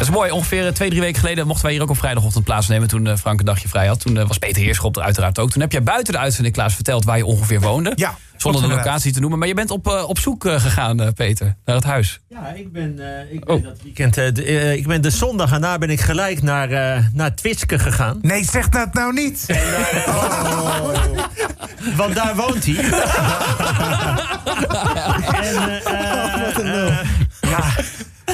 Dat is mooi. Ongeveer eh, twee, drie weken geleden mochten wij hier ook op vrijdagochtend plaatsnemen. Toen eh, Frank een dagje vrij had. Toen eh, was Peter Heerschop er uiteraard ook. Toen heb jij buiten de uitzending, Klaas, verteld waar je ongeveer woonde. Ja, Zonder de locatie te noemen. Maar je bent op, op zoek eh, gegaan, eh, Peter, naar het huis. Ja, ik ben, eh, ik Oh. dat weekend. de, ik ben de zondag erna ben ik gelijk naar, eh naar Twitske gegaan. Nee, zeg dat nou niet. Want daar woont hij. en, eh, ja,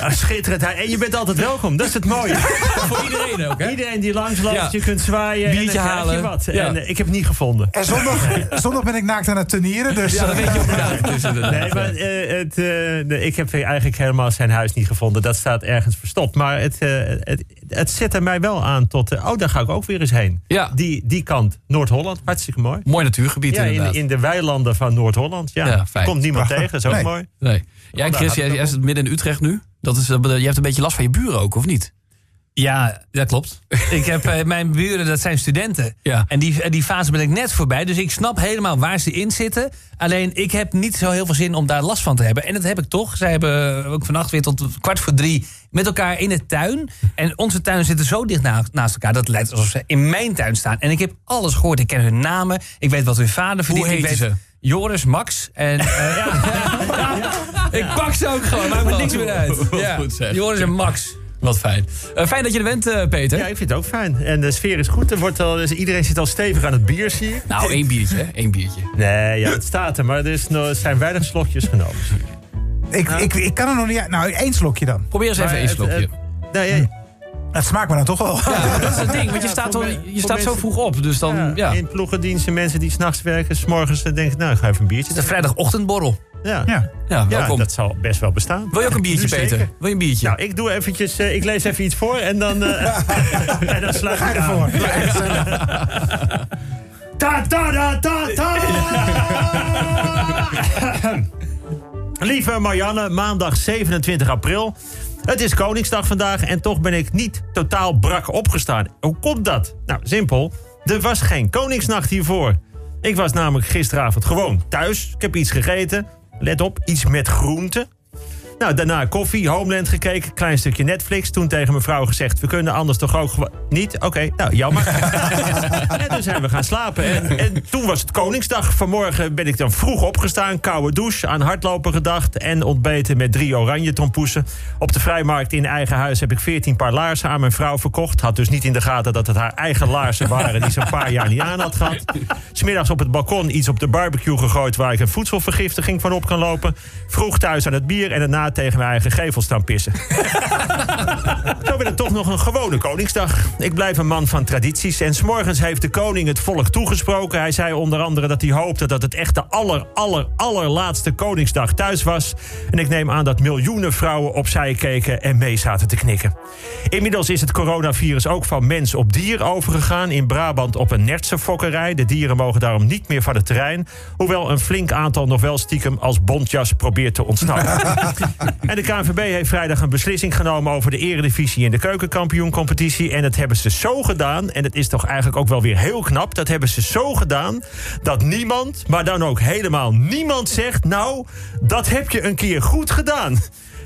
ah, schitterend. Hij- En je bent altijd welkom, dat is het mooie. Voor iedereen ook, hè? Iedereen die langsloopt, Ja. je kunt zwaaien. Biertje en dan krijg je halen. wat. Ja. En eh, ik heb het niet gevonden. En zondag, zondag ben ik naakt aan het turnieren, dus... Ja, dat eh, weet je ook. Dus Nee, maar ja. eh, het, eh, ik heb eigenlijk helemaal zijn huis niet gevonden. Dat staat ergens verstopt. Maar het, eh, het, het zette mij wel aan tot... eh, oh, daar ga ik ook weer eens heen. Ja. Die, die kant, Noord-Holland, hartstikke mooi. Mooi natuurgebied Ja, in, inderdaad. in de weilanden van Noord-Holland. Ja, Ja, fijn. komt niemand tegen, is ook Nee. mooi. Nee. Jij, Chris, jij, jij zit midden in Utrecht nu. Dat is, eh, je hebt een beetje last van je buren ook, of niet? Ja, dat klopt. ik heb eh, mijn buren, dat zijn studenten. Ja. En die, die fase ben ik net voorbij. Dus ik snap helemaal waar ze in zitten. Alleen ik heb niet zo heel veel zin om daar last van te hebben. En dat heb ik toch. Zij hebben ook vannacht weer tot kwart voor drie met elkaar in de tuin. En onze tuinen zitten zo dicht na- naast elkaar. Dat lijkt alsof ze in mijn tuin staan. En ik heb alles gehoord. Ik ken hun namen. Ik weet wat hun vader verdient. ik weet ze? Joris, Max. En eh, ja, ik pak ze ook gewoon. Maakt me niks meer uit. Ja. Goed zeg. Joris en Max. Wat fijn. Eh, fijn dat je er bent, eh, Peter. Ja, ik vind het ook fijn. En de sfeer is goed. Er wordt al, dus iedereen zit al stevig aan het bier, zie ik. Nou, één biertje, hè? Eén biertje. Nee, ja, het staat er. Maar er, is nog, er zijn weinig slokjes genomen. ik, ik, ik kan er nog niet uit. Nou, één slokje dan. Probeer eens even één het- slokje. het- Nee, Het smaakt me dan toch wel. Ja, dat is het ding, want je Ja, staat, al, je staat zo vroeg op. Dus dan, ja. ja, In ploegendiensten, mensen die s'nachts werken, s'morgens dan denken, nou, ik ga even een biertje De drinken. vrijdagochtendborrel. Ja. Ja. Ja, welkom. dat zal best wel bestaan. Wil je ook een biertje, zeker. Peter? Wil je een biertje? Nou, ik doe eventjes, eh, ik lees even iets voor en dan, eh en dan sluit Ga ik ervoor. Ta ta ta ta ta. Lieve Marianne, maandag 27 april. Het is Koningsdag vandaag en toch ben ik niet totaal brak opgestaan. Hoe komt dat? Nou, simpel. Er was geen Koningsnacht hiervoor. Ik was namelijk gisteravond gewoon thuis. Ik heb iets gegeten. Let op, iets met groenten. Nou, daarna koffie, Homeland gekeken, klein stukje Netflix. Toen tegen mijn vrouw gezegd, we kunnen anders toch ook gewoon... Niet? Oké, nou, jammer. en toen zijn we gaan slapen. En, en toen was het Koningsdag. Vanmorgen ben ik dan vroeg opgestaan, koude douche, aan hardlopen gedacht... en ontbeten met drie oranje tompoesen. Op de vrijmarkt in eigen huis heb ik 14 paar laarzen aan mijn vrouw verkocht. Had dus niet in de gaten dat het haar eigen laarzen waren... die ze een paar jaar niet aan had gehad. Smiddags op het balkon iets op de barbecue gegooid... waar ik een voedselvergiftiging van op kan lopen. Vroeg thuis aan het bier en daarna tegen mijn eigen gevel staan pissen. Zo werd het toch nog een gewone Koningsdag. Ik blijf een man van tradities. En s'morgens heeft de koning het volk toegesproken. Hij zei onder andere dat hij hoopte dat het echt de aller, aller, allerlaatste Koningsdag thuis was. En ik neem aan dat miljoenen vrouwen opzij keken en mee zaten te knikken. Inmiddels is het coronavirus ook van mens op dier overgegaan. In Brabant op een nertse fokkerij. De dieren mogen daarom niet meer van het terrein. Hoewel een flink aantal nog wel stiekem als bontjas probeert te ontsnappen. En de KNVB heeft vrijdag een beslissing genomen over de eredivisie en de keukenkampioencompetitie. En dat hebben ze zo gedaan, en het is toch eigenlijk ook wel weer heel knap, dat hebben ze zo gedaan dat niemand, maar dan ook helemaal niemand zegt, nou, dat heb je een keer goed gedaan.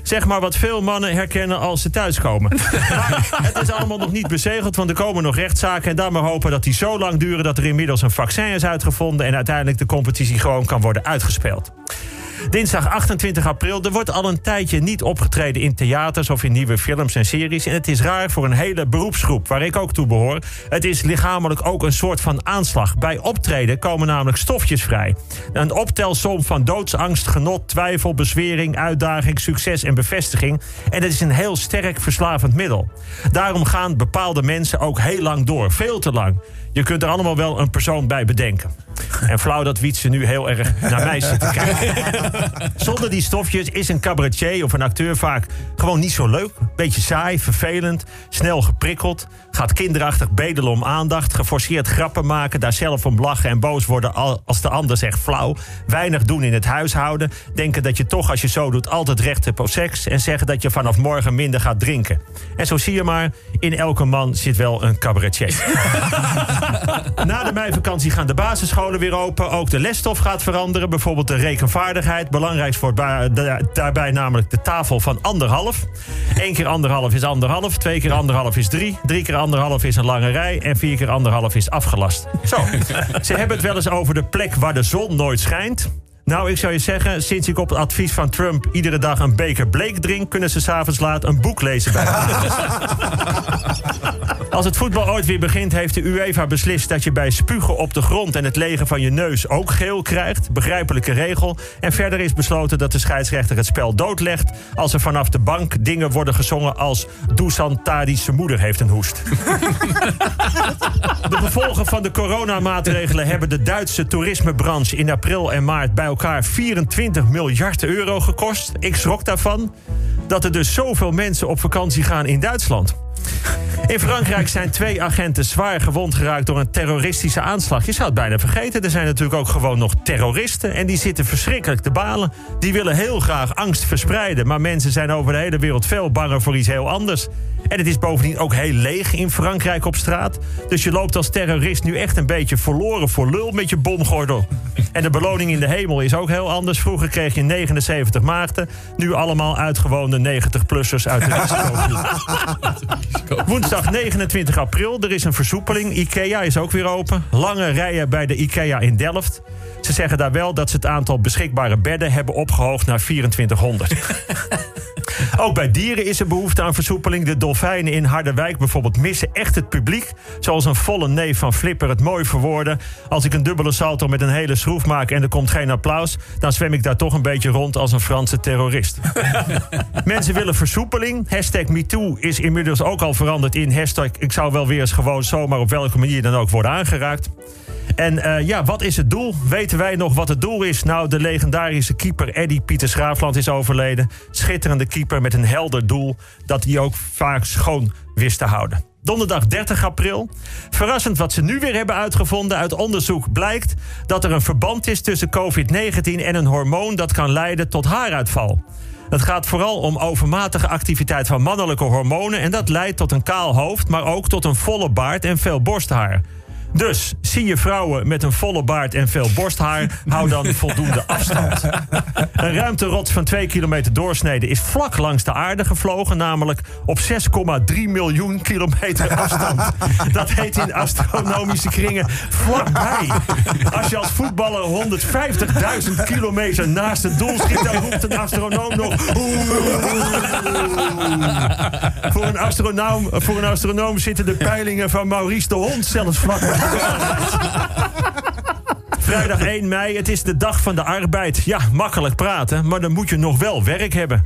Zeg maar wat veel mannen herkennen als ze thuiskomen. Maar het is allemaal nog niet bezegeld, want er komen nog rechtszaken. En dan maar hopen dat die zo lang duren dat er inmiddels een vaccin is uitgevonden. En uiteindelijk de competitie gewoon kan worden uitgespeeld. Dinsdag 28 april. Er wordt al een tijdje niet opgetreden in theaters of in nieuwe films en series. En het is raar voor een hele beroepsgroep, waar ik ook toe behoor. Het is lichamelijk ook een soort van aanslag. Bij optreden komen namelijk stofjes vrij. Een optelsom van doodsangst, genot, twijfel, bezwering, uitdaging, succes en bevestiging. En het is een heel sterk verslavend middel. Daarom gaan bepaalde mensen ook heel lang door. Veel te lang. Je kunt er allemaal wel een persoon bij bedenken. En flauw dat Wietse nu heel erg naar mij zit te kijken. Zonder die stofjes is een cabaretier of een acteur vaak gewoon niet zo leuk. Beetje saai, vervelend, snel geprikkeld. Gaat kinderachtig bedelen om aandacht. Geforceerd grappen maken, daar zelf om lachen en boos worden al- als de ander zegt flauw. Weinig doen in het huishouden. Denken dat je toch als je zo doet altijd recht hebt op seks. En zeggen dat je vanaf morgen minder gaat drinken. En zo zie je maar, in elke man zit wel een cabaretier. Na de meivakantie gaan de basisscholen scholen weer open. Ook de lesstof gaat veranderen. Bijvoorbeeld de rekenvaardigheid. Belangrijkst wordt daarbij namelijk de tafel van anderhalf. Eén keer anderhalf is anderhalf. Twee keer anderhalf is drie. Drie keer anderhalf is een lange rij. En vier keer anderhalf is afgelast. Zo, ze hebben het wel eens over de plek waar de zon nooit schijnt. Nou, ik zou je zeggen, sinds ik op het advies van Trump iedere dag een beker bleek drink, kunnen ze s'avonds laat een boek lezen bij Als het voetbal ooit weer begint, heeft de UEFA beslist dat je bij spugen op de grond en het legen van je neus ook geel krijgt. Begrijpelijke regel. En verder is besloten dat de scheidsrechter het spel doodlegt als er vanaf de bank dingen worden gezongen als Dusan Tadi's moeder heeft een hoest. De gevolgen van de coronamaatregelen hebben de Duitse toerismebranche in april en maart bij elkaar 24 miljard euro gekost. Ik schrok daarvan dat er dus zoveel mensen op vakantie gaan in Duitsland. In Frankrijk zijn twee agenten zwaar gewond geraakt door een terroristische aanslag. Je zou het bijna vergeten. Er zijn natuurlijk ook gewoon nog terroristen. En die zitten verschrikkelijk te balen. Die willen heel graag angst verspreiden. Maar mensen zijn over de hele wereld veel banger voor iets heel anders. En het is bovendien ook heel leeg in Frankrijk op straat. Dus je loopt als terrorist nu echt een beetje verloren voor lul met je bomgordel. En de beloning in de hemel is ook heel anders. Vroeger kreeg je 79 maagden. Nu allemaal uitgewoonde 90-plussers uit de risicogroep. Woensdag 29 april, er is een versoepeling. IKEA is ook weer open. Lange rijen bij de IKEA in Delft. Ze zeggen daar wel dat ze het aantal beschikbare bedden hebben opgehoogd naar 2400. Ook bij dieren is er behoefte aan versoepeling. De dolfijnen in Harderwijk bijvoorbeeld missen echt het publiek. Zoals een volle neef van Flipper het mooi verwoordde. Als ik een dubbele salto met een hele schroef maak en er komt geen applaus... dan zwem ik daar toch een beetje rond als een Franse terrorist. Mensen willen versoepeling. Hashtag MeToo is inmiddels ook al veranderd in hashtag... ik zou wel weer eens gewoon zomaar op welke manier dan ook worden aangeraakt. En eh, ja, wat is het doel? Weten wij nog wat het doel is? Nou, de legendarische keeper Eddie Pieter Schraafland is overleden. Schitterende keeper met een helder doel dat hij ook vaak schoon wist te houden. Donderdag 30 april. Verrassend wat ze nu weer hebben uitgevonden. Uit onderzoek blijkt dat er een verband is tussen COVID-19 en een hormoon dat kan leiden tot haaruitval. Het gaat vooral om overmatige activiteit van mannelijke hormonen. En dat leidt tot een kaal hoofd, maar ook tot een volle baard en veel borsthaar. Dus zie je vrouwen met een volle baard en veel borsthaar, hou dan voldoende afstand. Een ruimterots van 2 kilometer doorsnede is vlak langs de aarde gevlogen, namelijk op 6,3 miljoen kilometer afstand. Dat heet in astronomische kringen vlakbij. Als je als voetballer 150.000 kilometer naast het doel schiet, dan roept een astronoom nog. "Oeh." Voor een, astronoom, voor een astronoom zitten de peilingen van Maurice de Hond zelfs vlakbij. Vrijdag 1 mei, het is de dag van de arbeid. Ja, makkelijk praten, maar dan moet je nog wel werk hebben.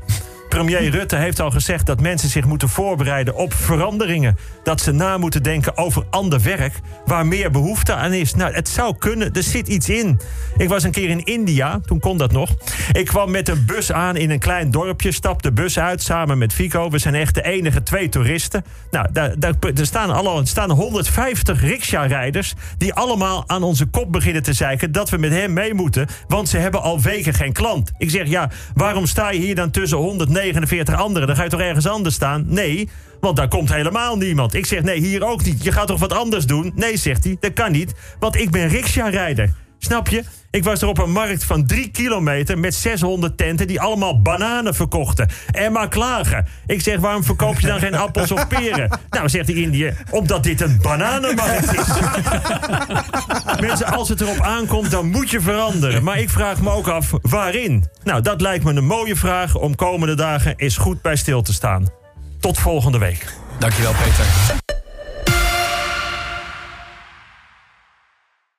Premier Rutte heeft al gezegd dat mensen zich moeten voorbereiden op veranderingen. Dat ze na moeten denken over ander werk waar meer behoefte aan is. Nou, het zou kunnen, er zit iets in. Ik was een keer in India, toen kon dat nog. Ik kwam met een bus aan in een klein dorpje, stap de bus uit samen met Fico. We zijn echt de enige twee toeristen. Nou, daar, daar, er, staan al, er staan 150 rickshaw-rijders die allemaal aan onze kop beginnen te zeiken dat we met hem mee moeten, want ze hebben al weken geen klant. Ik zeg, ja, waarom sta je hier dan tussen 149 anderen? Dan ga je toch ergens anders staan? Nee, want daar komt helemaal niemand. Ik zeg, nee, hier ook niet. Je gaat toch wat anders doen? Nee, zegt hij, dat kan niet, want ik ben rickshaw-rijder. Snap je? Ik was er op een markt van drie kilometer met 600 tenten die allemaal bananen verkochten. En maar klagen. Ik zeg, waarom verkoop je dan geen appels of peren? Nou, zegt die Indië, omdat dit een bananenmarkt is. Mensen, als het erop aankomt, dan moet je veranderen. Maar ik vraag me ook af, waarin? Nou, dat lijkt me een mooie vraag om komende dagen eens goed bij stil te staan. Tot volgende week. Dankjewel, Peter.